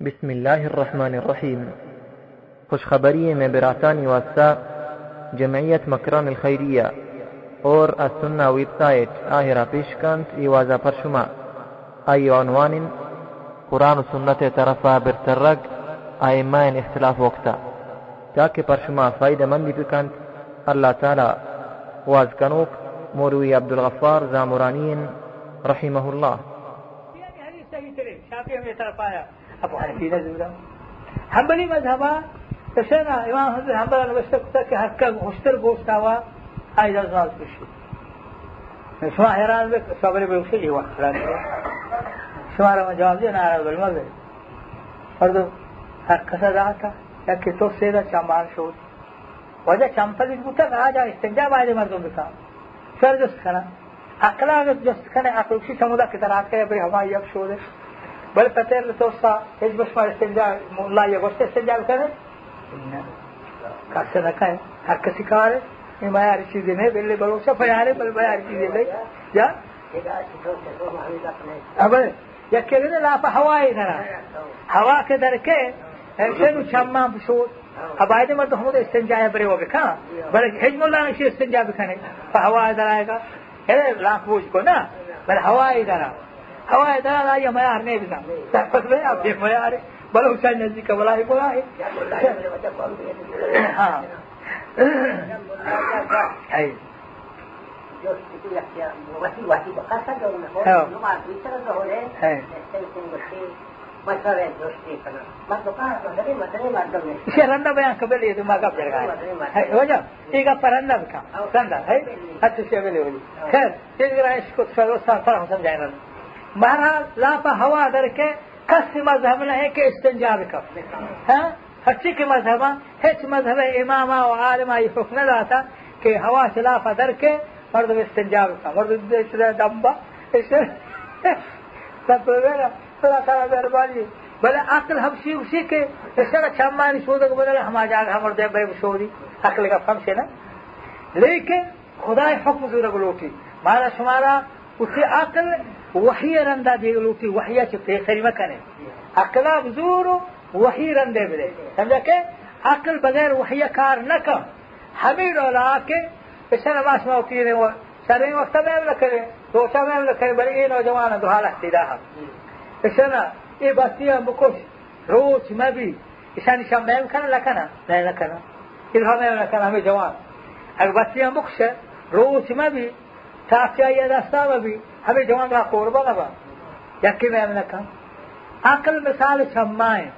بسم الله الرحمن الرحيم خوشخبری میں براتانی واسطہ جمعیت مکران الخیریه اور از سنة ویب سایت آهرا پیشکند ایوازا پر شما ای عنوان قرآن و سنت طرفا برترگ آئمان اختلاف وقتا تاکہ پر شما فائدہ مندی بکند اللہ تعالی واز کنوک موروی عبدالغفار زامرانین رحمه الله أبو حنفی نزورا حنبلی مذهبا تشنا إمام حضرت حنبل نوشته کتا که هر که خوشتر گوشت آوا های در زال بشی شما حیران بک صبر به خیلی وقت فران شما را جواب ناراض بل مزه فردو هر کسا دعتا یکی تو سیدا چمبان شد وجه چمپلی بوتا آجا استنجا باید مردم بکام سر جست کنا. عقل اگر جست کنه عقل کشی سمودا که در که بری همه بل فتر لتوصى ايش بس ما استنجاء لا يغوش استنجاء بکنه کاسه نکنه هر کسی کاره این ما یاری چیزی نه بلی بلوشا فیاره بل ما یاری چیزی نه جا ابدا يكلنا لا فهواي نرى هوا كدركه شنو شمام بشوت أبايد ما تهمد استنجاء بري وبكا بل هجم الله نشي استنجاء بكنه فهواي درايقا هذا لا فوج كنا بل هواي درا هواي قواعد لا يا معيار نيدنا تفضل يا في معيار بلو كان نزيك ولا يبغى ها اي رندا بیان قبل یہ دماغ کا پڑ گیا ہے، ہو جاؤ۔ ایک رنڈا ہے۔ اچھا سے ویلے ہو خیر تیز رہا اس کو سمجھائے سر महाराज लापा عقل کا हसीहब मज़हब इल्मा तरह अकल हमसी भई सोरी अकल का फेक खुदा عقل وحی رنده دیگلوتی وحیه چه پیخری مکنه اقلاب زورو وحی رنده بده. سمجھا که عقل بغیر وحیه کار نکن همین لاكي که به سر ماسما وکیره و سر این وقتا میم نکره روشا میم نکره بل این نوجوان دو حالت تیدا هم اشنا ای بستی روش مبی اشان شان میم کنه لکنه نه نکنه ایلها میم نکنه همه جوان اگر بستی هم بکشه روش مبی تاسیایی دستا بی. همی جوان را قربا نبا یکی میں نکا عقل مثال چمائیں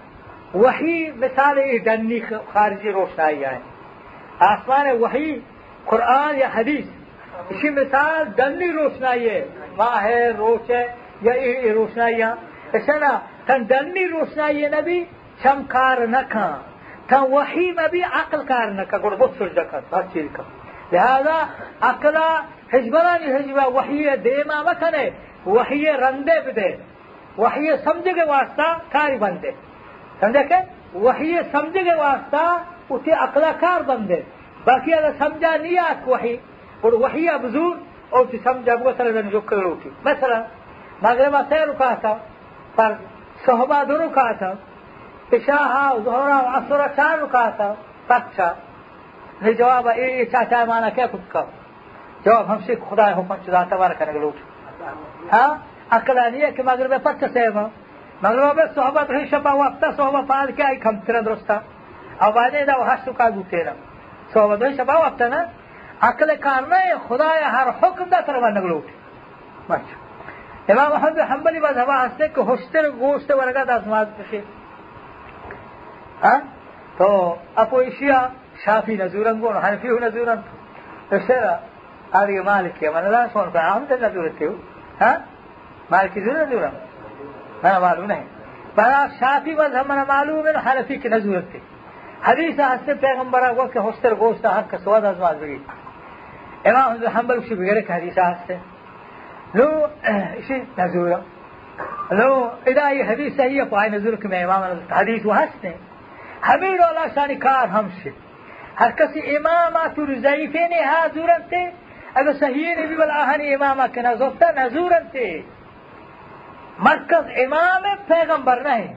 وحی مثال دنی خارجی روشنائی آئیں آسمان وحی قرآن یا حدیث. اسی مثال دنی روشنائی ہے ماہ ہے روش ہے یا یہ روشنائیاں ایسا نا تن دنی روشنائی نبی چمکار نکا تن وحی میں عقل کار نکا گڑ بہت سرجا کر چیز کا لهذا أكلا حزبراني حزبا وحي دیما مکھنے وحی رندے بدے وحی سمجھ کے واسطہ کاری بندے سمجھا کہ وحی سمجھ کے واسطہ اسے اقلا کار بندے باقی اگر سمجھا نہیں آس وحی اور وحی ابزور اور اسے سمجھا وہ سر رنجو کر روٹی مثلا مغرب سے رکا تھا پر صحبہ دو رکا تھا پشاہا زہرا عصر چار رکا تھا پچھا نه جواب ای چا چا معنا کیا کچھ کہو جواب ہم سے خدا حکم چدا تبارہ کرنے کے لوٹ ہاں عقلانیه که مغرب پک سیما مغرب صحبت هی شپا وقتا صحبت پاد که ای کم تر درستا او باندې دا هشت کا ګوتیرم صحبت هی شپا وقتا نه عقل کار نه خدای هر حکم دا تر باندې لوټ ماشا امام احمد حنبلی مذهب هسته که هشتر گوشت ورگا دست ماز بشه ها؟ تو اپویشیا شافي نزولا قول حنفي نزولا. اشترى هذه مالك يا من لا صون فعام نزول التيو ها؟ مالك زول نزولا. أنا معلوم نہیں بنا شافی مذہب من معلوم ہے حنفی کی نزولت تھی حدیث ہستے پیغمبر کو کہ ہستر گوشت حق کا سواد از مازگی امام حنبل کی بغیر کہ حدیث ہستے لو اسی نزولا. لو اذا یہ حدیث صحیح ہے نزول کہ امام حدیث ہستے ہمیں اللہ شان کار ہم سے هر کسی امامات ضعیفین ها زورنته اگر صحیح نبی والآهن اماما که نزوفته نزورنته مرکز امام پیغمبر نہیں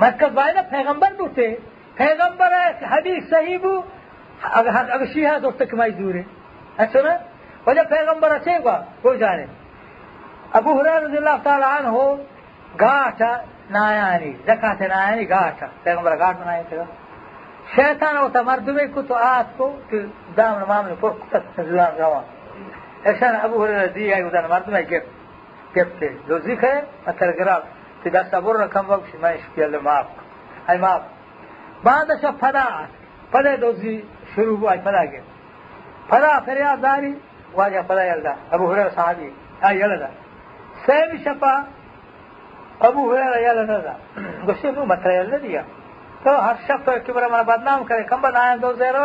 مرکز باید پیغمبر بوده. پیغمبر حدیث صحیح بو اگر شیعه دوست که مجدوره أصلا وجه پیغمبر چه گوا گوزاره ابو هريره رضی الله تعالی عنه گاٹا نایانی زکات نایانی گاٹا پیغمبر نایانی تھا شیطان أو مردمه کو تو آت کو که دام معامله پر کت زلان جوان اشان ابو هريره دی ای ودان مردمه گپ گپته دوزی که اترگراب که دست ابو کم وقت ما اشکیل معاف ای معاف. بعدش پدا پدا دوزی شروع ہوا پدا گپ پدا فریاد داری؟ واجه پدا یلدا. ابو هريره صحابي ای یلدا. سامي شپا ابو هريره یلدا گوشه نو متر یلدا تو ہر شخص کی کبر ہمارا بدنام کرے، کم بتائیں دو زیرو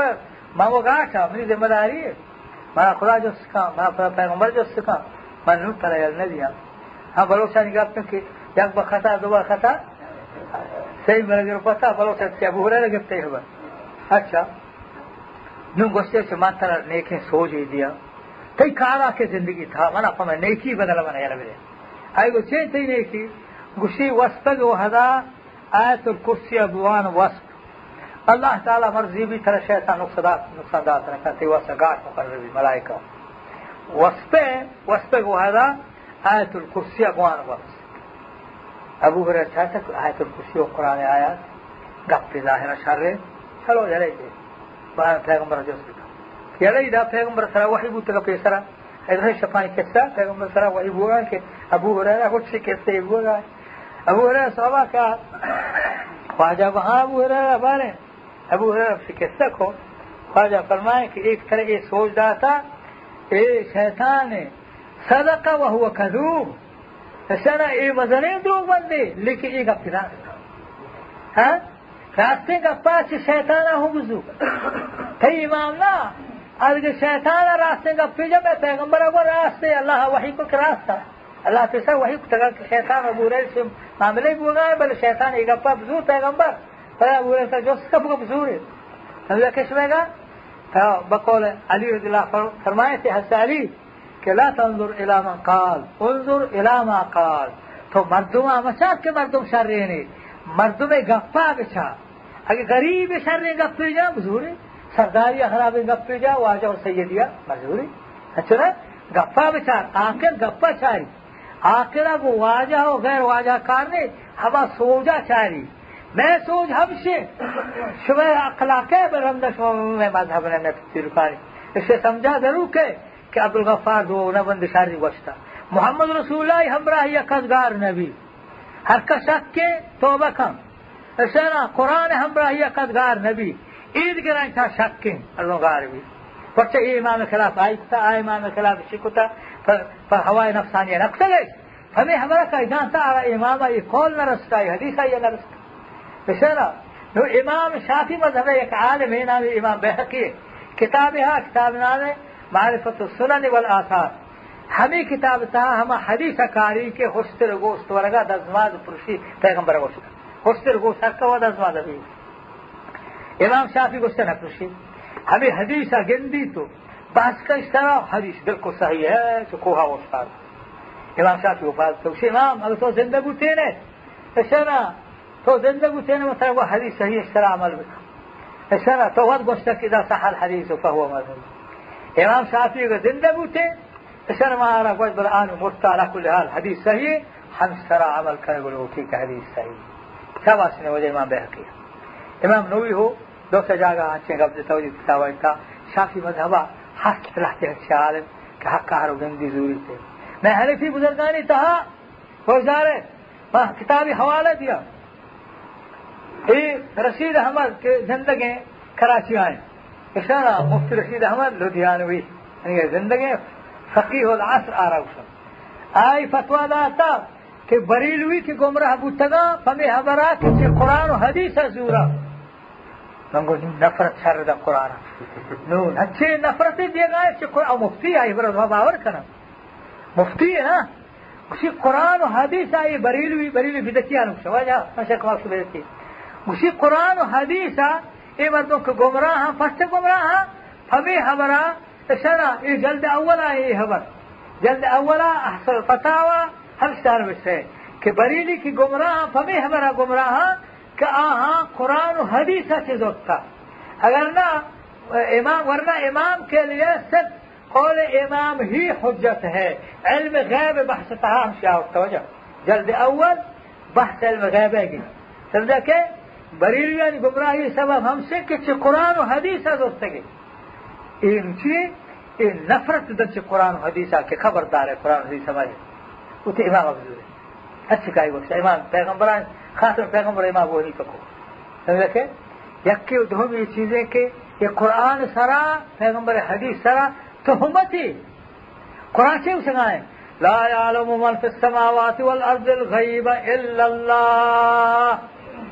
ماں وہ گاٹ ہے اپنی ذمہ داری ہے۔ ہمارا خدا جو سکھا ہمارا خدا پیغمبر جو سکھا میں نے پر نہیں دیا۔ ہاں بھروسہ نکالتے کہ یک بار خطا، دو بار خطا۔ صحیح میرا جو پتا بھروسہ کیا بھورے لگے تے ہوا اچھا نو گوشتے سے ماں ترا نیکیں سوچ ہی دیا۔ کئی کارا کے زندگی تھا، مانا پا میں نیکی بدلا بنا یار میرے۔ آئی گو چین تھی نیکی گشی وسط وہ ہزار آیت الکرسی ابوان وصف اللہ تعالی مرضی بھی طرح شیطان نقصدات نقصدات رکھا تی وصف گاٹ مقرر بھی ملائکہ وصف وصف کو هذا آیت الکرسی ابوان وصف ابو ہریرہ چاہتا کہ آیت الکرسی و قرآن آیات گپ ظاہر شر چلو جلے دے بہن پیغمبر جو سکتا یلی دا پیغمبر سره وحی بو تگا پیسرا ایدره شفانی کسا پیغمبر سره وحی بوگا که ابو هریرہ کچھ کسے بوگا ابو هريره صحابہ کا خواجہ وہاں ابو هريره بارے ابو هريره سے قصہ کو خواجہ فرمائے کہ ایک طرح یہ سوچ رہا تھا اے شیطان صدق وهو كذوب سنا اے وزنے دروغ بندے لیکن یہ گپ ہاں؟ راستے کا پاس شیطان ہو بزو تی امام نہ اگر شیطان راستے کا پیجا میں پیغمبر کو راستے، اللہ وحی کو راستہ۔ الله تسا وحی کتگا که شیطان ابو ریل سے معاملے بھی بوگا بل شیطان ایگا پا بزور پیغمبر۔ فلا ابو ریل تا جو سکا بگا بزوره نبی کشمے گا؟ بقول علی رضی اللہ فرمائے تھے، حضرت علی کہ لا تنظر الى من قال، انظر الى ما قال۔ تو مردم مچاد کے مردم شرینی مردم گپا بچا اگر غریب شر گپ جا بزوری سرداری خراب گپ جا، واجہ اور سیدیہ مزوری اچھا نا؟ گپا بچا آخر گپا چاری آخرہ کو واجہ ہو غیر واجہ کارنے ہما سوجا چاری میں سوج ہم سے شبہ اخلاق برمد میں مذہب نے میں تفسیر کاری اسے سمجھا ضرور کہ کہ عبد الغفار دو نبند شاری گوشتا محمد رسول اللہ ہمراہ یکزگار نبی۔ ہر کا شک کے توبہ کم۔ اسنا قرآن ہمراہ یکزگار نبی۔ عید گرائیں تھا شک کے اللہ گار بھی پرچہ یہ امام خلاف پر ہوائے نفسانیہ رکھ گئے۔ ہمیں ہمارا کہنا تھا امامہ یہ کون نہ رستا ہے حدیثہ یہ نہ رستا۔ اشارہ تو امام شافی مذہب ایک عالم ہے، نام امام بحقی ہے۔ کتاب ہاں کتاب نام ہے، معرفت السنن والآثار۔ ہمیں کتاب تھا، ہم حدیث کاری کے حسر گوشت ورگا دزماد پرشی پیغمبر گوشت حسر گوشت حق و دزماد ابھی۔ امام شافی گوشت نہ پرشی۔ ہمیں حدیث گندی تو طرح حدیث بالکل صحیح ہے تو کوہا استاد امام شافی وفات تو امام اگر تو زندہ بوتے نے اشنا تو زندہ بوتے نے مثلا حدیث صحیح اس طرح عمل بکا اشنا تو وقت گوشتك اذا صح الحديث فهو مذهب امام شافعي زندہ بوتے اشنا ما ارى قوش بالآن مرت على كل حال حديث صحيح هم سرا عمل گلو کی کہ حدیث صحیح. شاباش نے وجہ امام بحقی امام نووی ہو دو سے جاگا آنچیں قبض توجید کتابہ کا شافی مذہبہ حق لحظة الشعالم كحق عرو جندي زوري سے میں حنفی بزرگانی تہا فوجدارے کتابی حوالہ دیا یہ رشید احمد کے زندگی کراچی آئے اشارہ مفتی رشید احمد لدھیانوی یعنی زندگی فقیہ العصر آرہ اسم آئی فتوہ داتا کہ بریلوی کی گمراہ بوتگا فمی حبرا کہ قرآن و حدیث من گفتیم نفرت شر در قرآن. نون چه نفرتی دیگه چه قرآن؟ مفتی آئی برای ما باور کنم. مفتی نه؟ گوشی قرآن و حدیث آئی بریلوی بریلوی بیدتی آنم شو واجه مشک واسو بیدتی. گوشی قرآن و حدیث ای مردم که گمراه هم پشت گمراه هم؟ فمی حبرا شنا ای جلد اولا ای حبر جلد اولا احسن فتاوه هم شتار بشه. که بریلی که گمراه هم فمی حبرا گمراه هم که آها قرآن و حدیث چه زدتا اگر نه امام، ورنہ امام کے لیے صرف قول امام ہی حجت ہے۔ علم غیب بحث تہا شاہ توجہ۔ جلد اول بحث علم غیب ہے گی سمجھا کہ بریلیان گمراہی سبب ہم سے کہ قرآن و حدیث دوستگی این چی این نفرت در قرآن و حدیث که خبردار ہے، قرآن و حدیث سمجھے وہ تو امام ابو اچھی کائی وقت امام، پیغمبران خاصر پیغمبر امام وہ نہیں پکو سمجھا کہ یکی دوم یہ چیزیں کہ یہ قرآن سرا پیغمبر حدیث سرا تهمتي قرآن چه سنائیں۔ لا يعلم من في السماوات والأرض الغيب إلا الله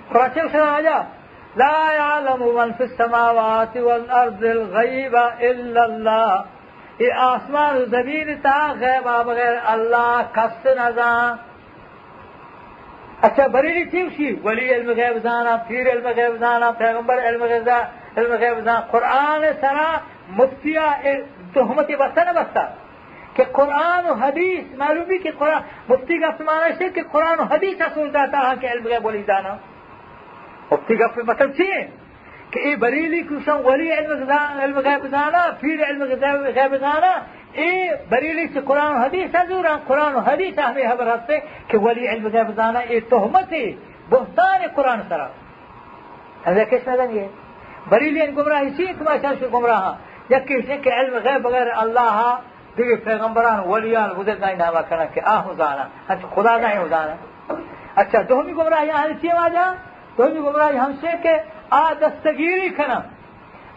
قرآن سنائیں لا يعلم من في السماوات والأرض الغيب إلا الله آسمان و زمین تا غیبہ بغیر اللہ کس نظام اچھا بریلی تیوشی ولی علم غیب زانا، پیر علم غیب زانا، پیغمبر علم غیب زانا علم غیب زانا. قرآن سنا مفتیا تهمت بستا نہ بستا کہ قرآن و حدیث، معلوم بھی کہ قرآن مفتی کا معنی سے کہ قرآن و حدیث اصول داتا ہے کہ علم غیب ولی دانا مفتی کا مطلب چیئے اي بريلي كوسان ولي علم الغيب نانا غيب في علم الغيب نانا اي بريلي في قرآن و حدیث حضور قرآن و حدیث ہمیں خبر ہستے کہ ولی علم الغيب نانا اي تهمتي بهتان قرآن سرا۔ هذا كيش دن يه بريلي ان گمراہی چی تمہارے شخص گمراہ ہاں۔ جبکہ كي علم غیب بغیر اللہ ہاں، دیگه پیغمبران وليان بوده نای نامه كنا كي آه مزانا اچھا خدا نای مزانا اچھا دومی گمراہی ہاں، آنی چیه واجہ دومی گمراہی ہم سے کہ آ دستگیری کنا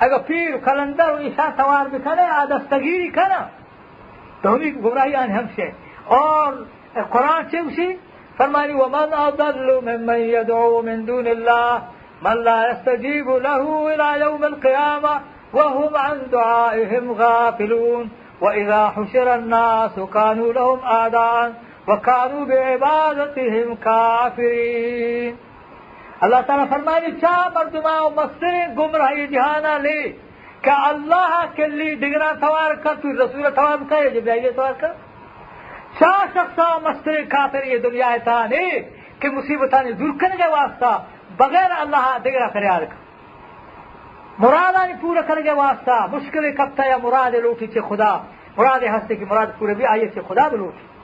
اگر پیر کلندر و عشاء سوار بکنے آ دستگیری کنا دومی گمراہی آنے ہم سے اور قرآن سے اسی فرمانی ومن أضل ممن يدعو من دون الله من لا يستجيب له إلى يوم القيامه وهم عن دعائهم غافلون. وإذا حشر الناس كانوا لهم أعداء وكانوا بعبادتهم كافرين. اللہ تعالیٰ فرمائے چا مردما مستر گمراہی جہانا لے کہ اللہ کے لیے ڈگرا سوار کر تو رسول سوار کر جب جائیے سوار کر۔ چا شخصا مستر کافر، یہ دنیا تھا نے کہ مصیبتانی دور کرنے کے واسطہ بغیر اللہ ڈگرا فریاد کر۔ مرادانی پورا کرنے واسطہ مشکل کبتا یا مراد لوٹی چه خدا؟ مراد ہستے کی مراد پورا بھی آئیے چه خدا بلوٹی۔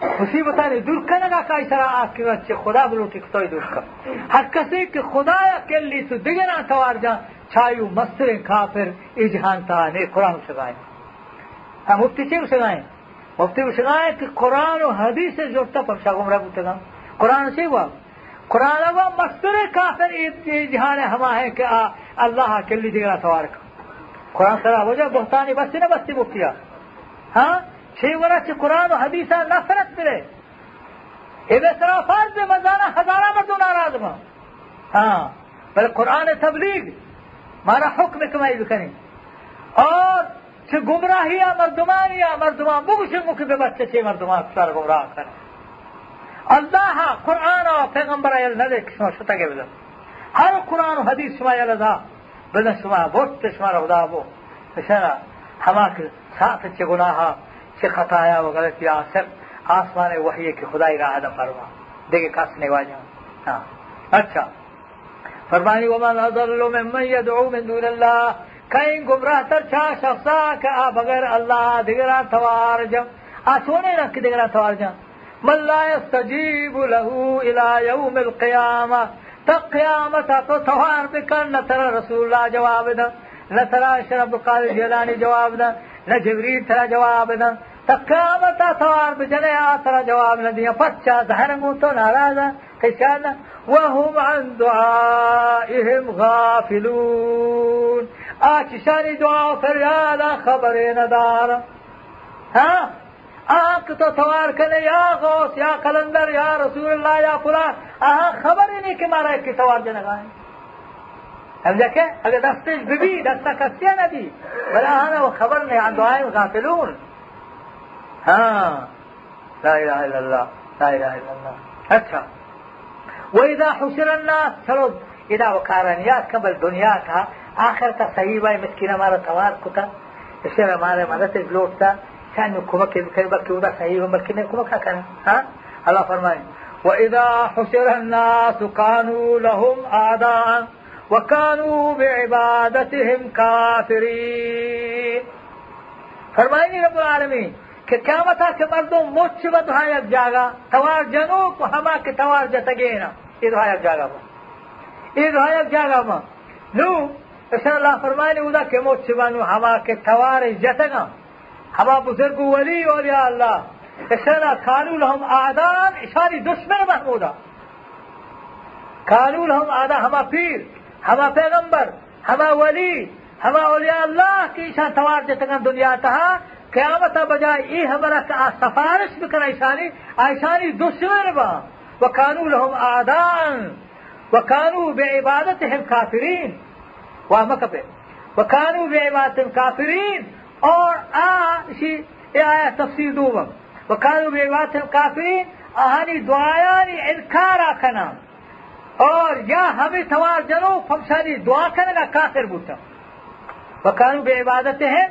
مصیبتیں دور کرے گا کئی طرح آپ کی بچے خدا بلو ٹکتوئی دور کر ہر کسی کی خدا کے تو دیگر سوار جا چھائیو مستر کافر ای تا نے قرآن شگائے ہاں مفتی سے شگائیں مفتی شگائیں کہ قرآن و حدیث سے جوڑتا پر شاہ گمراہ بولتے قرآن سے ہوا قرآن ہوا مستر کافر ای جہان ہے کہ آ اللہ کے لیے دیگر سوار کا قرآن سرا ہو جائے بہتانی بستی نہ بستی مفتیا چھ ورس قرآن و حدیثہ نفرت کرے۔ فرض مزانہ ہزارہ مردوں ناراض ماں ہاں بل قرآن تبلیغ، مارا حکم کمائی بکنی اور چھ گمراہی یا مردمان یا مردمان بگش مک بے بچے چھ مردمان سر گمراہ کرے اللہ قرآن و پیغمبر ایل ندے کشما شتا گے بدن ہر قرآن و حدیث شما ایل دا بدن شما بوٹ شما رو دا بو۔ شما ہما کے ساتھ چھ گناہا چه خطایا و غلطی آسر آسمان وحی کہ خدای را عدم فرما۔ دیکھے کس نے واجہ ہاں۔ اچھا۔ فرمانی ومن اضل ممن يدعو من دون الله۔ کہیں گمراہ تر چھا شخصا کہ بغیر اللہ دیگرا توار جم آسونے رکھ دیگرا توار جم من لا يستجيب له الى يوم القيامه قیامت تو توار بکن نہ ترى رسول الله جواب دا نہ ترى شرف القادر جیلانی جواب دا نہ جبریل ترى جواب دا قیامت توار بجنے آ ترى جواب نہ دیا پچا وهم عن دعائهم غافلون. آج شانی دعا فریاد خبر ندار. ها؟ آنکھ تو سوار کرے یا غوث یا قلندر یا رسول اللہ یا فلان. آہاں خبر ہی نہیں کہ مارا کہ اگر دستش ببی دستا کسیا نبی بلا آنا وہ خبر نہیں عن دعائیں غافلون ہاں لا الہ إلا اللہ لا الہ إلا اللہ اچھا وإذا حشر الناس چلو إذا وقارنیات قبل دنیا کا آخر بائی مسکینہ مارا توار کتا اسے ہمارے مدد لوٹتا كان كمك كان بك ودا صحيح بلكن كمك كان ها؟ الله فرمائے وإذا حشر الناس كانوا لهم أعداء وكانوا بعبادتهم كافرين۔ فرمائیں رب العالمین کہ قیامت کے مردم مچ بد یک جاگا، توار جنو کو ہما کے توار جتگے نا یہ یک جاگا ما۔ یہ دہا یک جاگا ما۔ نو اسے اللہ فرمائے اودا کہ مچ بنو، ہما کے توار جتگا ہما بزرگ ولی اولیاء اللہ۔ اسے اللہ کانو لهم اعدان اشاری دشمن محمودا کانو لهم اعدان ہما پیر۔ ہوا پیغمبر، ہوا ولی، ہوا اولیاء اللہ کی شان سوار جتنا دنیا تہا قیامت بجائے ای ہمارا سفارش بکر ایشانی ایشانی دشمن با۔ وکانو لهم آدان، وکانو بے عبادت ہم کافرین۔ واہ مکبے وکانو بے عبادت ہم کافرین۔ اور آ اسی اے آیا تفسیر دوم۔ وکانو بے عبادت ہم کافرین۔ آہانی دعایانی انکار آکھنا۔ اور یا ہمیں سوار جرو فمشانی دعا کرے گا کافر بوتا۔ بکارو بے عبادت ہے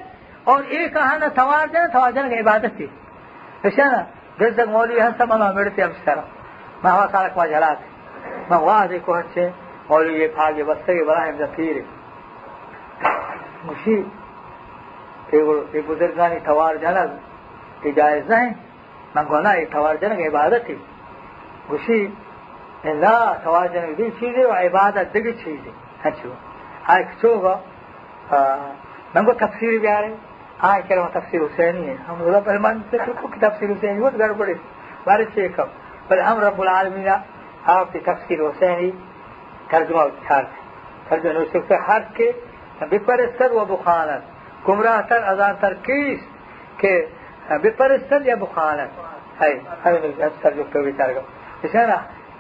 اور ایک کہانا سوار جانا سوار جانا گا عبادت ہے۔ ایسا نا جس تک مولوی ہنسا مما مڑتے ہم سارا۔ میں ہوا سارا کما جلا تھے میں واہ دیکھو ہنچے مولوی یہ پھاگے بستے گے براہ ہم ذخیر مشی ایک بزرگانی سوار جانا کہ جائز نہیں۔ میں گونا ایک تھوار جانا عبادت ہے۔ خوشی لا توار جنگ دی چیزیں و عبادت دیگی چیزیں ہنچو آئے کچوگا من آ رہے آئے کرو تفسیر حسینی ہے ہم رب المان کی تفسیر حسینی بہت گڑبڑی بارے سے کم بل ہم رب العالمین آپ کی تفسیر حسینی ترجمہ چھار ترجمہ نو سکتے حد کے بپرستر و بخانت گمراہ تر ازان تر کیس کہ بپرستر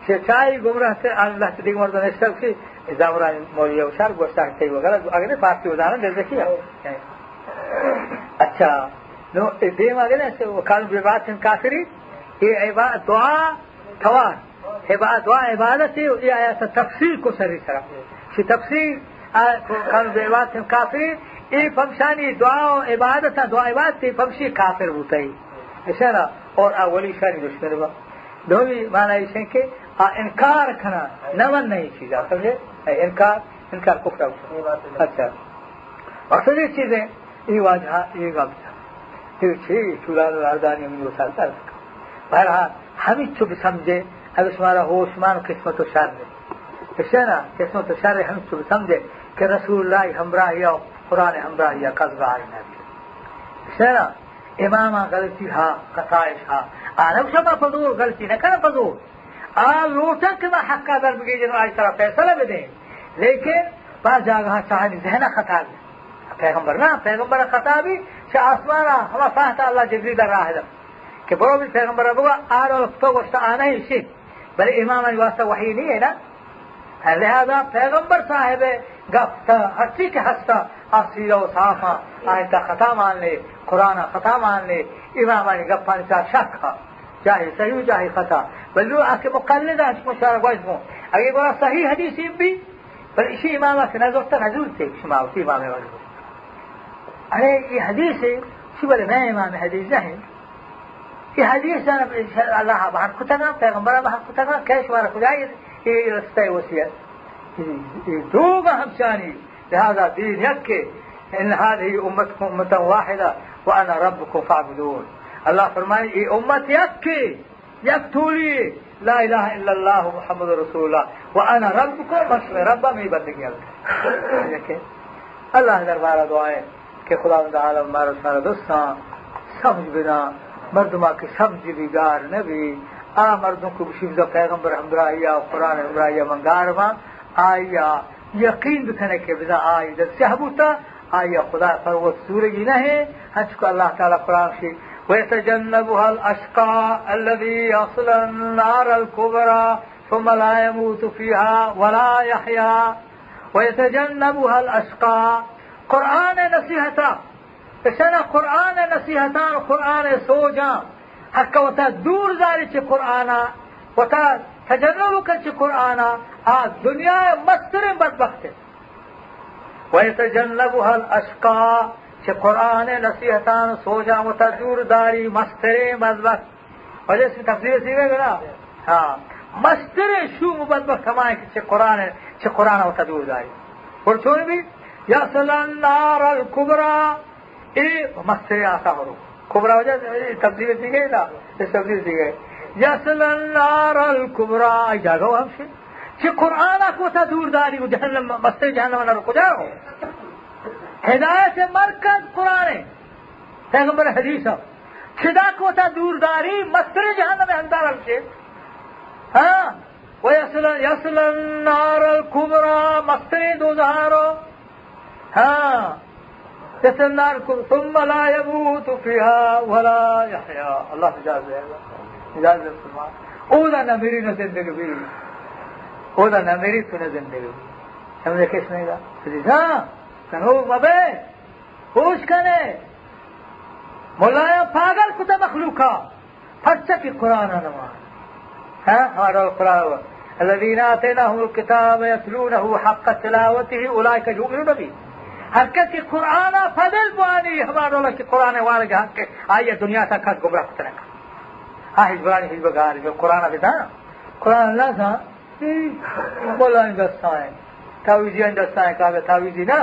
یا بخانت ہے ہمیں اکثر جو کوئی بیچار گا اس ہے نا چاہی گمراہ تر اللہ سے دیگر مردوں نے سب سے زامران مولوی وشار گوشتار تی وغیرہ اگر فارسی ودانا دل ذکی اچھا نو دیم اگر نے وکانو ببات کافری. یہ عبادت دعا عبادت دعا عبادت ہے یہ آیات تفسیر کو سری سرا. شی تفسیر؟ کانو ببات کافری. یہ فمشانی دعا و عبادت دعا عبادت تی فمشی کافر ہوتا ہے اشارہ اور اولی شانی دشمن با. دومی معنی کہ انکار کرنا نمن نہیں چیزا سمجھے انکار انکار کفر اچھا اکثر یہ چیزیں یہ واجہ یہ غلط پھر چھ چولان الاردانی من وسال بہرحال ہمیں چپ سمجھے اگر تمہارا ہوش مان قسمت و شر ہے اس نا قسمت و شر ہم چپ سمجھے کہ رسول اللہ ہمراہ یا قرآن ہمراہ یا قصب آئی نبی اس نا امام غلطی ہا قطائش ہا آنا شما فضول غلطی نہ کرنا فضول آ لوٹا کہ وہ حق کا در بگی جنو آج طرح فیصلہ بدیں لیکن بعض جگہ صاحب ذہن خطا بھی پیغمبر نہ پیغمبر خطا بھی کہ آسمانا ہما فاہتا اللہ جبریل در راہ دم کہ برو بھی پیغمبر ابو آر اور تو وقت آنا ہی شی بل امام واسطہ وحی نہیں ہے نا لہذا پیغمبر صاحب گفتا ہستی کے ہستا اصیل و صافا آئندہ خطا مان لے چاہے صحیح چاہے خطأ. بل آکے مقلد ہے مشارک وجمو اگر بڑا صحیح حدیث بھی بل اسی امام نظر تک حضور تھے شما اسی امام ارے یہ حدیث ہے شو بلے میں امام حدیث نہیں یہ حدیث أنا اللہ بحر کتنا پیغمبر بحر کتنا کیش وارا خدای یہ رستے وصیت دوغا همشاني. لهذا دين يكي إن هذه أمتكم أمة واحدة وأنا ربكم فاعبدون. الله فرمائے یہ امت یک کی یک تولی لا الہ الا اللہ محمد رسول اللہ وأنا ربکم بس میں ربا میں بندگی اللہ دربارہ دعائیں کہ خدا عالم مارا سارا دوستان سمجھ بنا مردما کی سمجھ بگار نبی آ مردوں کو بشیفزہ پیغمبر ہمراہیا قرآن ہمراہیا منگار ما آیا یقین بکنے کے بنا آئی در سہبوتا آیا خدا فروت سورگی نہیں ہنچ کو اللہ تعالی قرآن شی ويتجنبها الأشقى الذي يصل النار الكبرى ثم لا يموت فيها ولا يحيا. ويتجنبها الأشقى قرآن نصيحتا إشنا قرآن نصيحتان قرآن سوجا. حق وتا دور ذلك قرآن وتا تجنبك قرآن آ دنيا مستر بدبخت. ويتجنبها الأشقى چه قرآن نصیحتان سوجا متجور داری مستر مذبخ اور اس تفسیر سیوے گا نا؟ ہاں۔ شو مذبخ کمائیں کہ چه قرآن چه قرآن متجور داری۔ اور چون بھی؟ یصل النار الكبرى اے مستر آتا ہو کبرا ہو جائے تفسیر دی گئی نا؟ اس تفسیر دی گئی۔ یصل النار الكبرى جاگو ہم سے۔ چه قرآن کو تدور داری جہنم مستر جہنم نہ رکو جاؤ۔ ہدایت مرکز قرآن ہے پیغمبر حدیث خدا کو تا دور داری مستر جہنم میں اندر رکھے ہاں وہ اصل اصل نار الکبرہ مستر دوزار ہاں اس نار کو تم لا يموت فيها ولا يحيا اللہ اجازت ہے اجازت فرمائے او دا نہ میری نہ زندگی او دا نہ میری تو نہ زندگی سمجھے کس نے دا کنو مبے ہوش کنے مولانا پاگل کتا مخلوقا فرچا کی قرآن نما ها هذا القرآن الذين آتيناهم الكتاب يتلونه حق تلاوته أولئك يؤمنون به حقیقت کی قرآن فضل بوانی ہمارا اللہ کی قرآن والے کے حق کے آئیے دنیا تک خط گمراہ کتنے کا ہاں ہجبرانی ہجبگار جو قرآن بھی تھا قرآن اللہ تھا بولا ان دستائیں تاویزی ان دستائیں کہا تاویزی نا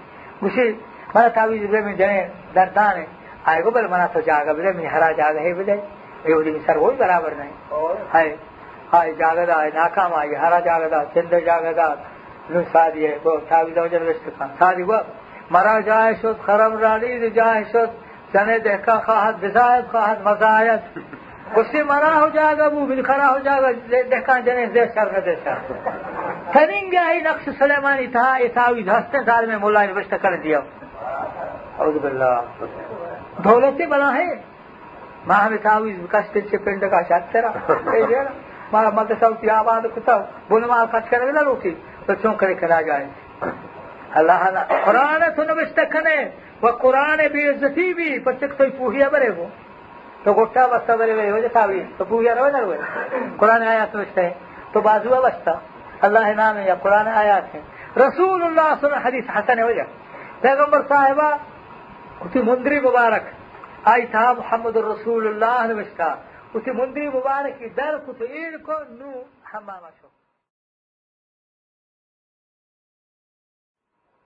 گوشی مالا تعویز بلے جنے دردانے آئے گو بل منا تو جاگا بلے میں ہرا جاگا ہے بلے سر وہی برابر نہیں۔ ہے ہائے جاگا دا ناکام آئی ہرا جاگا دا چند جاگا دا لن سادی ہے وہ ہو رشت سادی وہ مرا شد خرم شد جنے خواہد خواہد مرا ہو جائے گا وہ ہو جائے گا دیکھا جنے دے دے سر करेंक्ष सले साल में تاوی تو है मां पिंड काच करा प्यारे राने क़ानूीठा वरेवर आया से बाज़ा अल्लाह नाम है या कुरान आयात है रसूलुल्लाह सुन हदीस हसन है वजह पैगंबर साहिबा उसी मुंदरी मुबारक आई था मोहम्मद रसूलुल्लाह नविश्ता उसी मुंदरी मुबारक की दर कुछ ईद को नू हमामा शो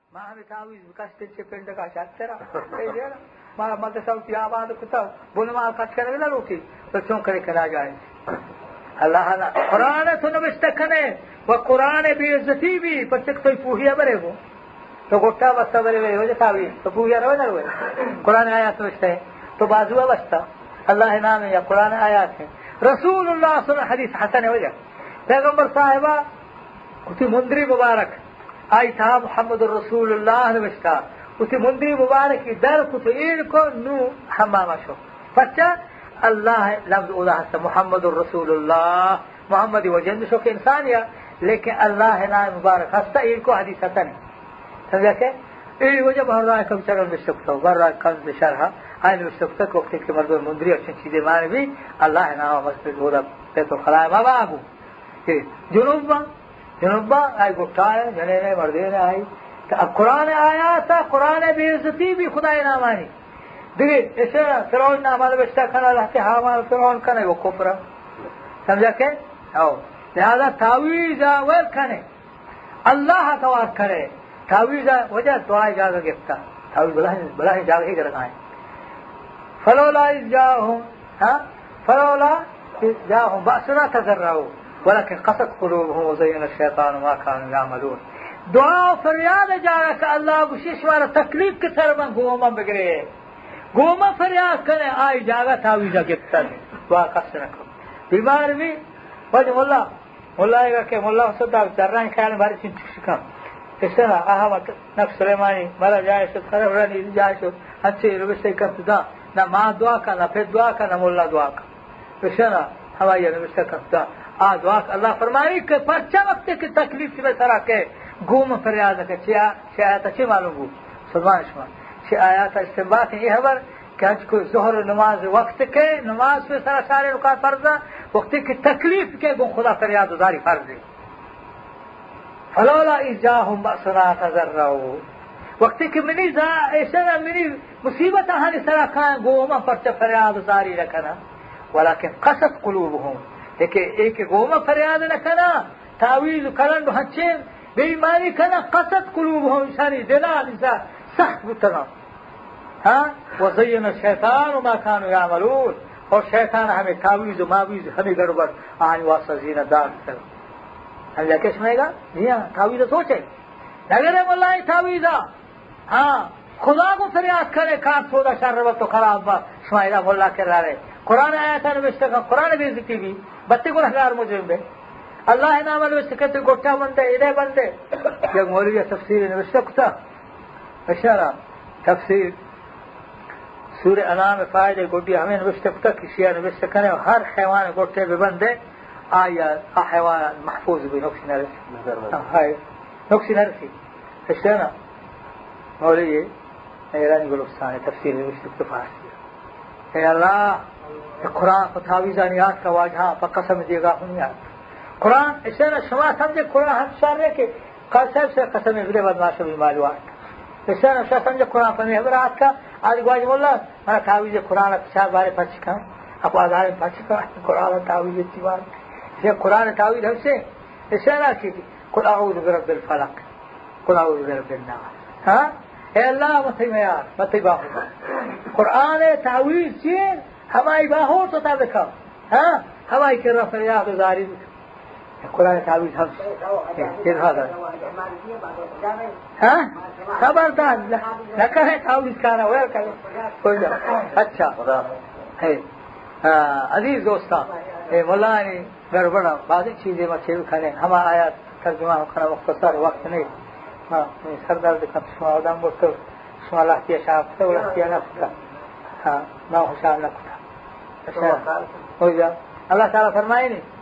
माँ हमें तावीज कष्ट से पिंड का शात्रा माँ मत सब की आबाद कुत्ता बुन माल खर्च करे ना रोटी तो क्यों करे करा जाए अल्लाह कुरान तो नविश्ता खने वह कुरान बेइज्जती भी पचक तो पूहिया बरे वो तो गोट्टा बस्ता बरे वे हो तावी तो पूजा रहो ना कुरान आयात में है तो बाजुआ बस्ता अल्लाह नाम है या कुरान आयात है रसूलुल्लाह सुन हदीस हसन है वजह पैगंबर साहिबा उसी मुंदरी मुबारक आई था मोहम्मद रसूलुल्लाह नविश्ता उसी मुंदरी मुबारक की दर कुछ ईद को नू हमामा शो बच्चा अल्लाह लफ्ज उदाह मोहम्मद रसूलुल्लाह मोहम्मद वजन शो के इंसान या लेकिन अल्लाह नाम मुबारक हंसता ईद को हदीस हसन है समझा के ई वजह बाहर रहा कब चरण में सकता हो बाहर रहा कम बिशरहा आइन में सकता को वक्त के मर्द मुंदरी अच्छी चीजें माने भी अल्लाह है नाम मस्जिद होदा पे तो खलाए माँ बाबू जुनूबा जुनूबा आई गुट्टा है जने ने मर्दे ने आई तो अब कुरान आया था कुरान बेइज्जती भी खुदा ना ببین اسه فرعون عمل بشته کنه رفتی عمل فرعون کنه و کفره سمجھا کہ أو آه. لہذا تعویز اول کنے اللہ توار کرے تعویز وجہ دعا جاگا گفتا تعویز بلا بلا جاگا ہی رکھائیں فلولا جاہم ہاں فلولا جاہم بأسنا تذرعوا. ولكن قصد قلوبهم وزين الشيطان ما كانوا يعملون. دعا فریاد جاگا کہ اللہ بشیش والا تکلیف کی طرف ہم گوما فریاد کرے آئی جاگا تھا وی جا کے تن وا کس نہ کو بیمار بھی پج مولا مولا ایک کہ مولا صدا درن کھال بھر چھ چھ کا اسا آہا وقت نہ سلیمانی مر جائے سے خراب رن ای جا چھ اچھے رو سے کرتا نہ ما دعا کا نہ پھر دعا کا نہ مولا دعا کا پیشا ہوا یہ رو سے کرتا آ دعا اللہ فرمائے کہ پرچہ وقت کی تکلیف سے سرا کے گوم فریاد کے چھ چھ تا چھ معلوم ہو سبحان اللہ چه آیات استنباط این خبر که هنچ که ظهر نماز وقت که نماز پر سر ساری رکعت فرضه وقتی که تکلیف که گون خدا فریاد و داری فلولا ایجاهم بأسنا تذرعو وقتی که زا ایسنا مني مصیبت هاني سارة كان گوما پرچه فریاد و داری رکنا ولیکن قصد قلوبهم۔ لیکن ایک گوما فریاد رکنا تاویل کرن و هنچین بیماری کنا قصد قلوبهم شانی دلال انسان سخت مبتلا. ہاں وہ زین شیطان ما خان یعملون. اور شیطان ہمیں تعویز و معویز ہمیں گڑبڑ آج واسطہ زینہ دار کر ہم جا کے سنے گا؟ جی ہاں تعویز سوچے نگر ملا تعویزہ ہاں، خدا کو فریاد کرے کار سودا شر وقت تو خراب با شمائلہ ملا کر رہے قرآن آیا تھا نوشتے قرآن بھی ذکی بھی بتی کو ہزار مجرم دے. اللہ نام نوشتے کے تو گٹھا بنتے ادھر بنتے جب مولوی تفسیر نوشتہ کتا اشارہ آية آه، تفسیر سور أنام فائدہ گوڈی ہمیں نوشتے کتا کسی نوشتے کنے ہر حیوان گوٹے بے بندے آیا حیوان محفوظ بھی نقصی نرسی نقصی نرسی اشتنا مولي ایران گلو سانے تفسیر نوشتے کتا فارسی. اے اللہ قرآن متاویزان یاد کا واجہاں پکا سمجھے گا ہوں یاد قرآن اشتنا شما سمجھے قرآن ہم شارے کہ قصب سے قسم اگلے بدماشہ بھی معلومات مثلا أساسا جو قرآن پر محور آت کا آج گواج مولا ہاں تعویز قرآن اچھا بارے پچھ کا اپ آدھارے پچھ کا قرآن تعویز اتبار یہ قرآن تعویز ہم سے اسے نہ کی قل اعوذ برب الفلق قل اعوذ برب النار ہاں اے اللہ متی میار متی باہو قرآن تعویز چین ہمائی باہو تو تا دکھا ہاں ہمائی کر رفع یاد زاری قرآن کاروی ہاں؟ خبردار۔ نہ کہیں کاؤ اس کا نہ۔ ہوا کرے اچھا ہاں، عزیز دوستا مولانا گڑبڑا بعض چیزیں مچھلی کھانے ہم آیا ترجمہ کھانا مختصر وقت نہیں۔ ہاں سر درد کم سما دم بٹ سما لاہ کیا شاپ سے وہ نہ ہاں نہ ہوشیار نہ کھا اللہ تعالیٰ فرمائے نہیں۔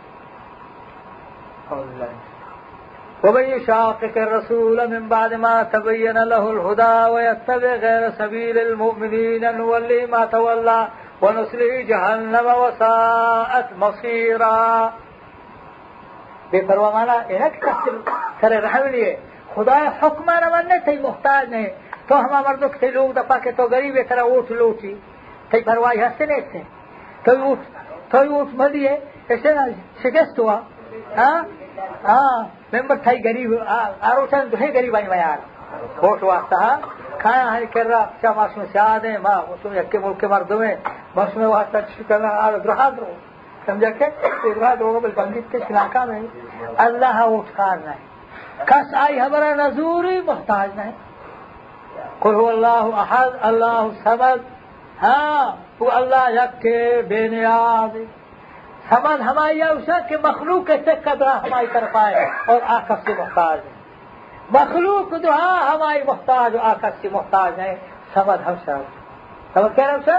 ومن يشاقق الرسول من بعد ما تبين له الهدى ويتبع غير سبيل المؤمنين نولي ما تولى ونصله جهنم وساءت مصيرا बेपरवा माना है ना करे रह लिए खुदा हुक्म न मानने थे मुहताज नहीं तो हम मर्दों के लोग दपा के तो गरीब तरह उठ लूटी थे परवाही हंसते नहीं थे तो उठ तो उठ मलिए ऐसे ना शिकस्त हुआ ہاں؟, ہاں؟ ممبر غریب آروسن تو ہے غریب آئی یار بہت واسطہ ہاں؟ کھایا ہائی کر رہا کیا ماسوں سے آ دیں ماں اس ملک کے مار دو میں بس کرنا آ رہا دو۔ سمجھا کہ؟ ادراد ہوگا بل بندیت کے شناکہ میں اللہ ہاں اٹھار نہیں کس آئی ہمارا نظوری محتاج نہیں قل هو اللہ احد، اللہ سبد ہاں وہ اللہ یک کے بے نیاز سامان ہماری اوسط کے مخلوق کے چک دعا ہماری طرف آئے اور آکف سے محتاج ہے مخلوق دعا ہماری محتاج اور آکف سے محتاج ہے سمجھ ہم سر سمجھ کہہ رہے سر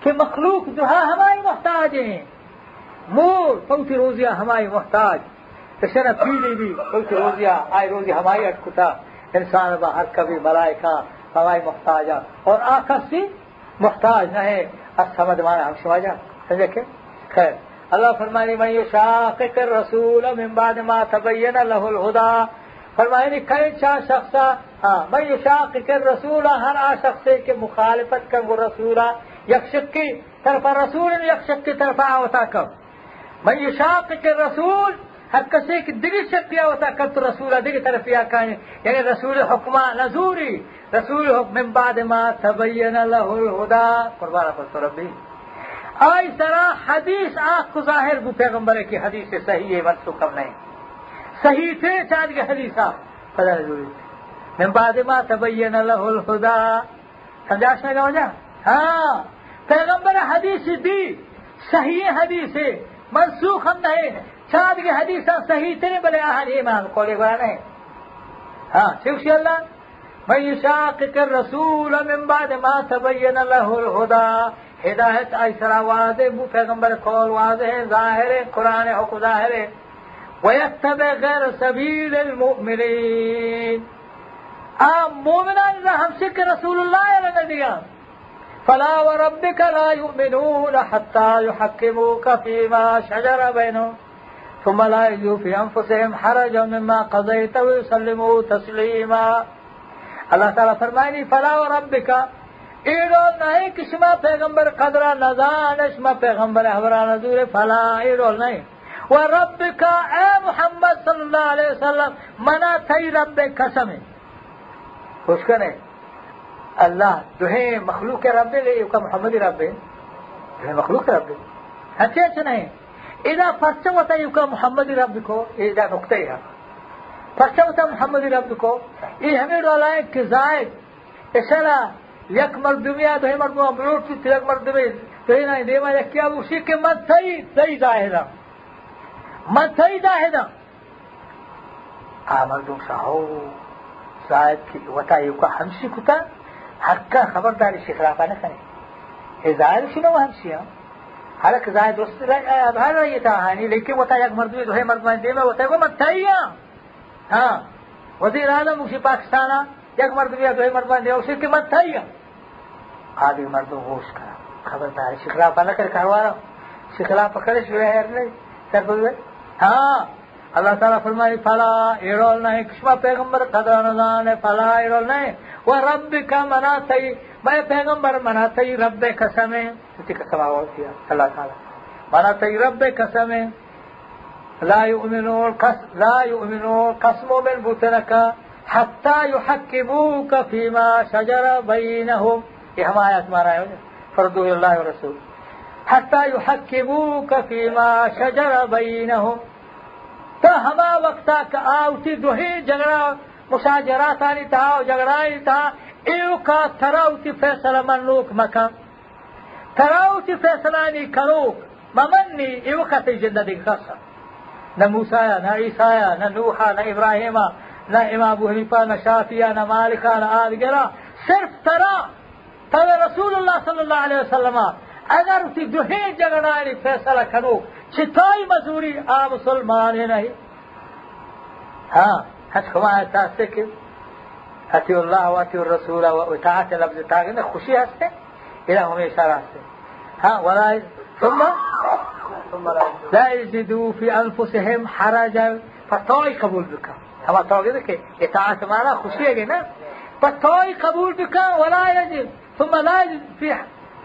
کہ مخلوق دعا ہماری محتاج ہیں۔ مور پوچھ روزیہ ہماری محتاج۔ کشن پیلی بھی پوچھ روزیہ آئے روزی ہماری اٹکتا۔ انسان باہر کبھی ملائکہ ہماری محتاج اور آکف سے محتاج نہ ہے اب سمجھ مانا ہم سمجھا۔ سمجھے کہ؟ خیر۔ اللہ فرمانی میں یہ شاخ کر رسول بعد ما تبین له الہدا. فرمانی یعنی کئی چاہ شخص ہاں میں یہ شاخ کر رسول ہر آ شخص کے مخالفت کر وہ رسول یکشک کی طرف رسول یکشک کی طرف آوتا کب میں یہ شاخ کر رسول ہر کسی کی دلی شک ہوتا کب تو رسولہ دلی طرف یا کہانی یعنی رسول حکمہ نظوری رسول حکم بعد ما تبین له الہدا۔ قربانہ پس ربی۔ آئی اس طرح حدیث آپ کو ظاہر بو پیغمبر کی حدیث سے صحیح ہے وقت کم نہیں۔ صحیح تھے چاند کے حدیث آپ خدا ضروری تھے میں بعد ما تبین له الخدا سمجھاش میں گا ہاں۔ پیغمبر حدیث دی صحیح حدیث ہے، منسوخ ہم نہیں۔ چاند کے حدیث آپ صحیح تھے، بلے آہر ایمان کولے گویا نہیں۔ ہاں شیخ اللہ۔ میں شاق کر رسول من بعد ما تبین له الهدى ہدایت ایسرا واضح بو پیغمبر قول واضح ظاہر قرآن حق ظاہر ویتب غیر سبیل المؤمنین آپ مومنان ہم سے رسول اللہ علیہ دیا فلا وربك لا يؤمنون حتى يحكموك فيما شجر بينهم۔ ثم لا يجدوا في انفسهم حرجا مما قضيت ويسلموا تسليما۔ اللہ تعالیٰ فرمائنی فلا وربك ایڑو نہیں کسما پیغمبر قدرہ نزان اشما پیغمبر احبرا نزور فلا ایڑو نہیں. و رب کا اے محمد صلی اللہ علیہ وسلم، منا تھی رب قسم. ہے خوش کرے اللہ جو ہے مخلوق کے رب لے کا محمد رب. ہے جو ہے مخلوق رب. ہے اچھے اچھے نہیں. ادا پسچ ہوتا ہے کا محمد رب کو ادا نکتہ ہے. پسچ ہوتا ہے محمد رب کو، یہ ہمیں رولائیں کہ زائد اسے لیے یک مردمی آدھو ہی مردم بلوٹ کی تلک مردمی تو ہی نہیں دیما یکی اب اسی کے من تھی تھی ظاہرہ من تھی ظاہرہ آ مردم ساہو زائد کی وطا یوکا ہمشی کتا حقا خبرداری شخلافہ نکنے یہ ظاہر شنو ہمشی ہاں حالك زايد وسط هذا يتاهاني لكن وتا يك مردوي دوه مردمان ديما وتا يقول متايا ها؟ وزير اعظم مشي پاکستان یک مردوي دوه مردمان ديما وشي مت متايا آدھی مردوں ہوش کرا خبردار شکلا پانا کر کاروارا شکلا پکڑش ہوئے ہے نہیں سر بولے ہاں اللہ تعالیٰ فرمائی فلا ایرول نہیں کشما پیغمبر قدر نظان فلا ایرول نہیں وہ رب کا منا صحیح میں پیغمبر منا صحیح رب قسم ہے اسی قسم آواز کیا؟ اللہ تعالیٰ. منا صحیح رب قسم ہے لا يؤمنون قسم لا يؤمنون قسم من بطنك حتى يحكموك فيما شجر بينهم. یہ ہم آیات مارا ہے فردو اللہ ورسول حتى يحكموك فيما شجر بينهم. وقتا کا آوتی دوہی جگڑا مشاجرات آنی تا و جگڑانی تا ایو کا تراوتی فیصلہ منوک مکم تراوتی فیصلہ آنی کنوک ممنی ایو کا تی جندہ خاصا نہ موسیٰ نہ عیسیٰ نہ نوحا نہ ابراہیم نہ إمام أبو حنیفہ نہ شافیہ نہ مالکہ نہ آدگرہ صرف ترا تو رسول اللہ صلی اللہ علیہ وسلم اگر تی دوہی جگڑانی فیصلہ کنوک چتائی مزوری آ مسلمان نہیں ہاں حج کمائے تاستے کہ اتی اللہ و اتی الرسول و اطاعت لفظ تاغن خوشی ہستے الہ ہمیشہ راستے ہاں ولا ثم؟ لا يجدوا في أنفسهم حرجا فتوي قبول بك. اما توقع کہ اطاعت مانا خوشی ہے نا فتوي قبول بك ولا يجد ثم لا يجد في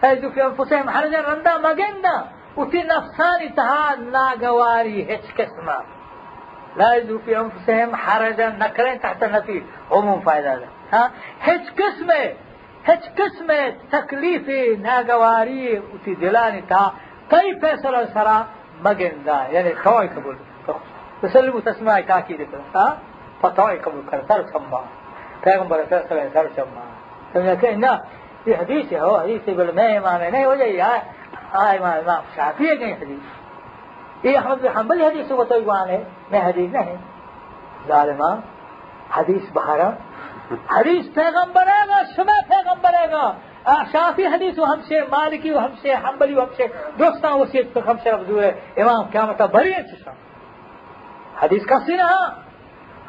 يجد في انفسهم حرجا رندا مجندا وفي نفسان تها ناقواري هيك كسمة لا يجدوا في أنفسهم حرجا. نكرين تحت النفي عموم فائدة هذا ها؟ هيك قسمة هيك قسمة تكليفي ناقواري وفي دلاني تها كي فيصل سرا مجندا يعني خوي قبول. تسلموا تسمعي تاكيد ها؟ فتح قبول کر سر چمبا پیغمبر سر سر سر چمبا سمجھا کہ نا یہ حدیث ہو حدیث سے بولے، میں امام نہیں ہو جائے یار ہاں امام امام شافی ہے کہیں حدیث؟ یہ احمد حنبل حدیث کو تو ایمان ہے، میں حدیث نہیں۔ ظالمہ حدیث بہارا حدیث پیغمبر ہے گا شبہ پیغمبر ہے گا شافی حدیث ہم سے، مالکی ہم سے، حنبلی، وہ ہم سے، دوستاں، وہ سے، ہم سے رفض ہوئے امام کیا مطلب بری ہے حدیث کا سینہ ہاں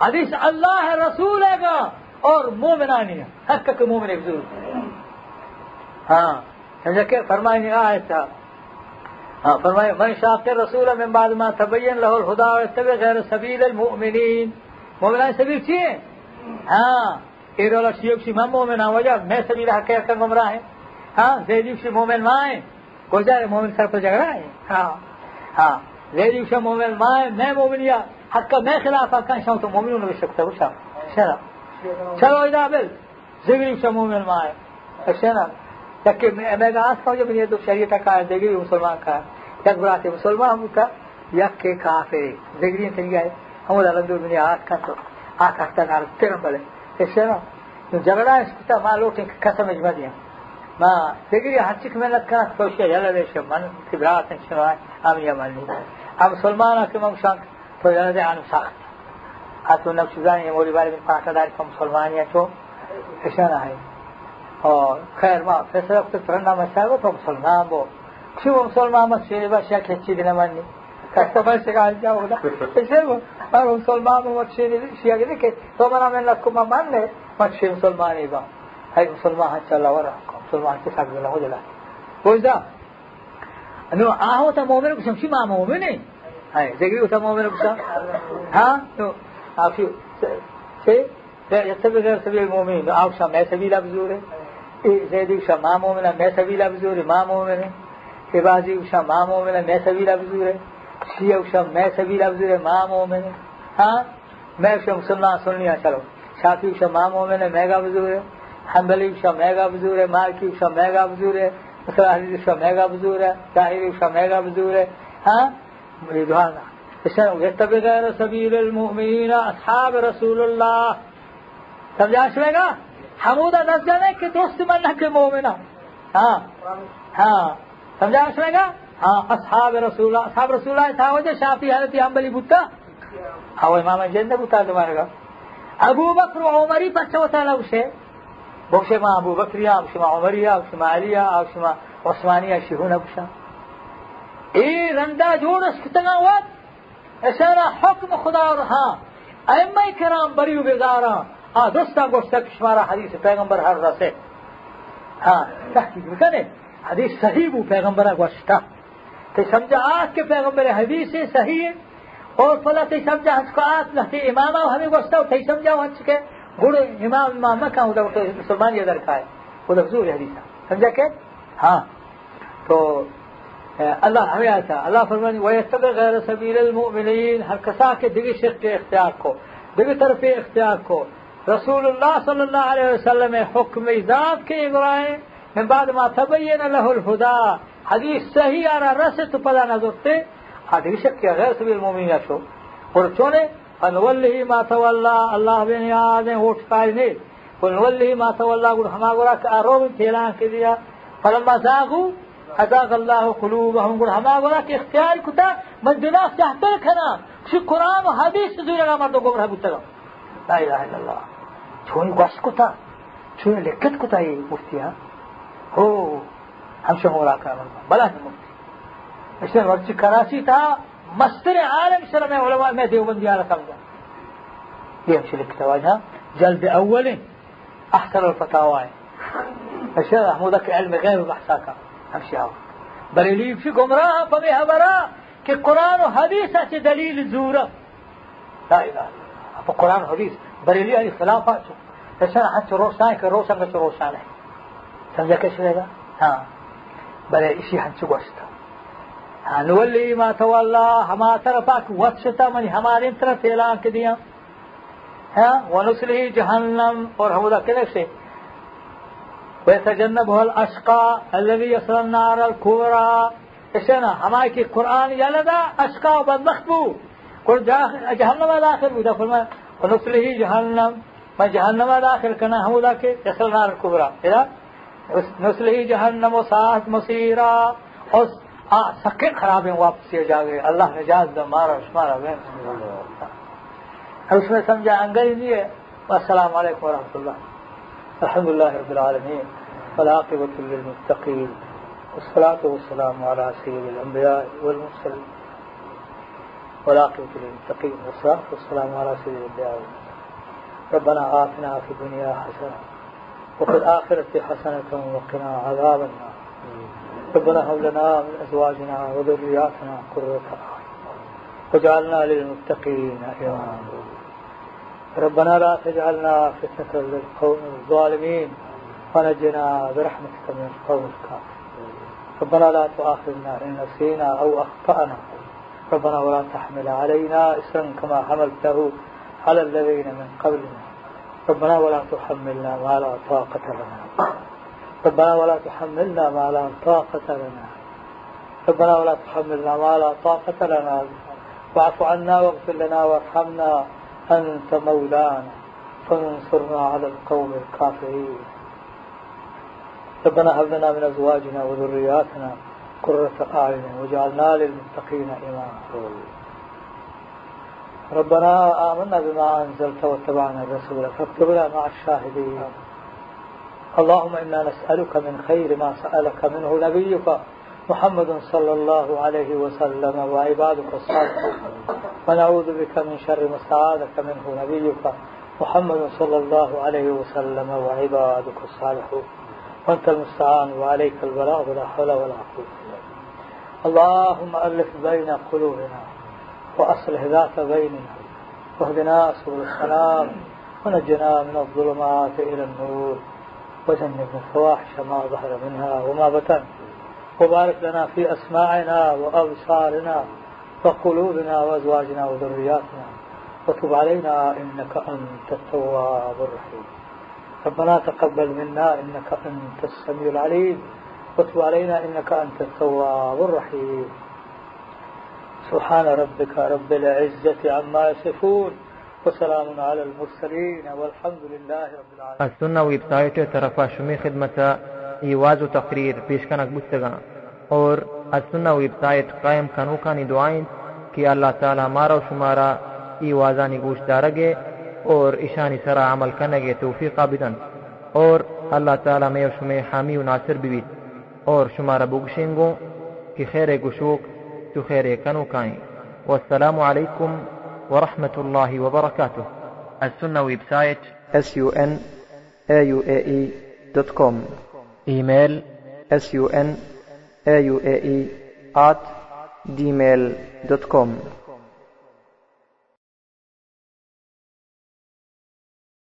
حدیث اللہ ہے، رسول ہے گا، اور مومنانی ہے۔ حق کے مومن ایک ضرور۔ ہاں سمجھا کہ فرمائی نگاہ ایسا ہاں فرمائی، من شاف رسول من بعد ما تبین له الهدى واتبع غير سبيل المؤمنین مومنان سبیل چیے ہاں ایرولا شیوک شی من مومن ہاں وجہ میں سبیل حق کے گمراہ ہیں۔ ہاں زیدیو شی مومن مائیں ہیں۔ کوئی جا مومن سر پر جھگڑا ہے؟ ہاں ہاں۔ زیدیو شی مومن مائیں میں مومن یار میں خلاف کان شاو تو مومنون به شکتا وشا شرا چلو إذا بل؟ زیدیو شی مومن مائیں شرا تک میں کا جب یہ تو شریعت کا دیگری مسلمان کا برات مسلمان ہوتا یک کے کافر دیگری تن گئے ہم الحمد للہ آج کا تو آ کا نار تیرم بلے ایسے نا جھگڑا اس کو ما لوٹ قسم ما دیگری ہر چیز میں لگا شے یلا شے من کبرات شنو؟ ہم یا مانی ہم مسلمان کے من شان تو یلا دے آن سخت. اتو نفس زانی مولی بارے میں پاٹا دار کو مسلمان یا تو ایسا نہ ہے خیر ما فیصله کت فرنا مسائل تو مسلمان بو شو مسلمان ما شيء بس يا كتشي دنا مني كسب بس قال جاو ده إيش ما مسلمان ما شيء شيء كده كي تو منا من لكم ما من Hai, degree utama umur ہاں Ha? No. Afi. Say, yattabi ghayr sabil mu'min. No, aw sham زید شاہ ماں مومن میں میں لفظ ہو رہے ماں مومن ہے بازی اوشا ماں مومن ہے میں سبھی لفظ ہو رہے شیعہ اوشا میں سبھی بزور ہے ماں مومن ہے ہاں میں شاہ مسلمان سن لیا چلو شافی اوشا ماں مومن ہے میگا بزور ہے حمبلی شاہ میگا بزور ہے مالکی شاہ میگا بزور ہے مسلح شاہ میگا بزور ہے طاہر بزور ہے ہاں مريدوانا اسنو يتبع غير سبيل المؤمنين اصحاب رسول الله سمجھا شوئے گا؟ حمود دس جانے کہ دوست من کے مومن ہاں. ہاں. سمجھا شوئے گا؟ ہاں. اصحاب رسول اللہ. اصحاب رسول اللہ تھا وجہ شافی حضرت امبلی بوتا؟ ہاں امام جند بوتا تمہارے گا. ابو بکر عمری بچہ ہوتا لو سے بخشے ماں ابو بکریہ آپ شما عمریہ آپ شما علیہ آپ شما عثمانیہ شہون ابشاہ ای رنده جورش کتنا وقت اشاره حکم خدا رها ائمه کرام بریو بگارا آ، دوستا گوشتا کشمارا حدیث پیغمبر هر رسه ها ہاں، تحقیق میکنه حدیث صحیح بو پیغمبر گوشتا۔ تی سمجھا آت کے پیغمبر حدیث صحیح اور فلا تی سمجھا ہنچ کو آت لہتی اماما ہمیں گوشتا تی سمجھا ہنچ کے گوڑے امام امام نہ کہاں ادھر مسلمان یہ ادھر کھائے۔ ادھر ضرور حدیث سمجھا کہ؟ ہاں۔ تو الله ہمیں آتا اللہ فرمانی ويتبع غیر سبیل المؤمنین ہر کسا دگی شق کے اختیار کو دگی طرف اختیار کو رسول الله صلى الله عليه وسلم حكم ذات کے اگرائیں من بعد ما تبين له الهدى. حدیث صحیح آرا رسط پدا نظرتے حدیث کے غیر سبیل المؤمنین شو. اور چونے فنوله ما تولى الله بن یاد ہوٹ پائے فنوله ما تولى گڑ ہما گڑا کہ آروب تیلان کے دیا فلما زاغوا ازاغ الله قلوبهم ہما گڑا کہ اختیار کتا من دنا چاہتا کنا شو قرآن و حدیث زیرا مردو گمراہ بوتا لا إله إلا الله. چون گوش کتا چون لکت کتا یہ مفتی ها هو همشه مراقبه بلا مفتی مثل ورچی کراچی تا مستر عالم میں علماء میں دیوبندی على قبضه يمشي لك جلد أول أحسن الفتاوى. الشيخ محمود؟ علم غير بحثاك همشاو بریلی فی گمراه فمی همراه که قرآن و حدیث است دلیل زوره لا إله اپا قرآن و حدیث بریلی این خلاف هاتو تسنع حتی روشنان که روشن رچ روشنه تنزه کش لیده ها. بلی ایشی هنچو گوشتا هنولی ما تولا هما طرفاک وچتا منی ہمارے طرف اعلان کدیا ها ونسله جهنم اور ہم ادا ویسجنب الاشقا الذي يصل النار الكبرى اسنا ہمارے کی قرآن یلدا اشقا و بدبخت بو۔ اور جہنم داخل بو۔ فرمایا ونصلہ جہنم، میں جہنم داخل کنا ہم دا کے یصل النار الكبرى نصلہ جہنم و ساعت مصیرا اور سکے خراب ہیں، واپس جا گئے۔ اللہ نے جاز دم مارا، شمارا اس میں سمجھا انگریزی ہے۔ السلام علیکم ورحمۃ اللہ۔ الحمد لله رب العالمين والعاقبة للمتقين. والصلاة والسلام على سيد الأنبياء والمرسلين. والعاقبة للمتقين. والصلاة والسلام على سيد الأنبياء والمرسلين. ربنا آتنا في الدنيا حسنة وفي الآخرة حسنة وقنا عذاب النار. ربنا هب لنا من أزواجنا وذرياتنا قرة أعين واجعلنا للمتقين إماما. ربنا لا تجعلنا فتنة للقوم الظالمين. ونجنا برحمتك من القوم الكافرين ربنا لا تؤاخذنا إن نسينا أو أخطأنا. ربنا ولا تحمل علينا إسرا كما حملته على الذين من قبلنا. ربنا ولا تحملنا ما لا طاقة لنا. ربنا ولا تحملنا ما لا طاقة لنا. ربنا ولا تحملنا ما لا طاقة لنا. واعف عنا واغفر لنا وارحمنا أنت مولانا. فانصرنا على القوم الكافرين. ربنا هب لنا من أزواجنا وذرياتنا قرة أعين وجعلنا للمتقين إماما. ربنا آمنا بما أنزلت واتبعنا الرسول فاكتبنا مع الشاهدين. اللهم إنا نسألك من خير ما سألك منه نبيك محمد صلى الله عليه وسلم وعبادك الصالحون ونعوذ بك من شر ما استعاذك منه نبيك محمد صلى الله عليه وسلم وعبادك الصالحون وأنت المستعان وعليك البلاغ ولا حول ولا قوة اللهم ألف بين قلوبنا وأصلح ذات بيننا واهدنا سبل السلام ونجنا من الظلمات إلى النور وجنبنا الفواحش ما ظهر منها وما بطن. وبارك لنا في أسماعنا وأبصارنا وقلوبنا وأزواجنا وذرياتنا وتب علينا إنك أنت التواب الرحيم. ربنا تقبل منا إنك أنت السميع العليم. وتب علينا إنك أنت التواب الرحيم. سبحان ربك رب العزة عما يصفون. وسلام على المرسلين. والحمد لله رب العالمين. السنة ويب سايت طرفا شمی خدمت ایواز تقریر پیشکنک بودتگا اور السنة ویب سایت قائم کنوکانی دعائیں کہ اللہ تعالی ہمارا و شمارا ایوازانی گوش دارگے اور اشانی سرا عمل کنگے توفیق بدن اور اللہ تعالی میں شمی حامی و ناصر بیوید۔ اور شمارا بگشنگو کہ خیر گشوک تو خیر کنوکائیں والسلام علیکم ورحمة الله وبركاته السنة ويب سايت sun auae dot com إيميل sun auae at gmail dot com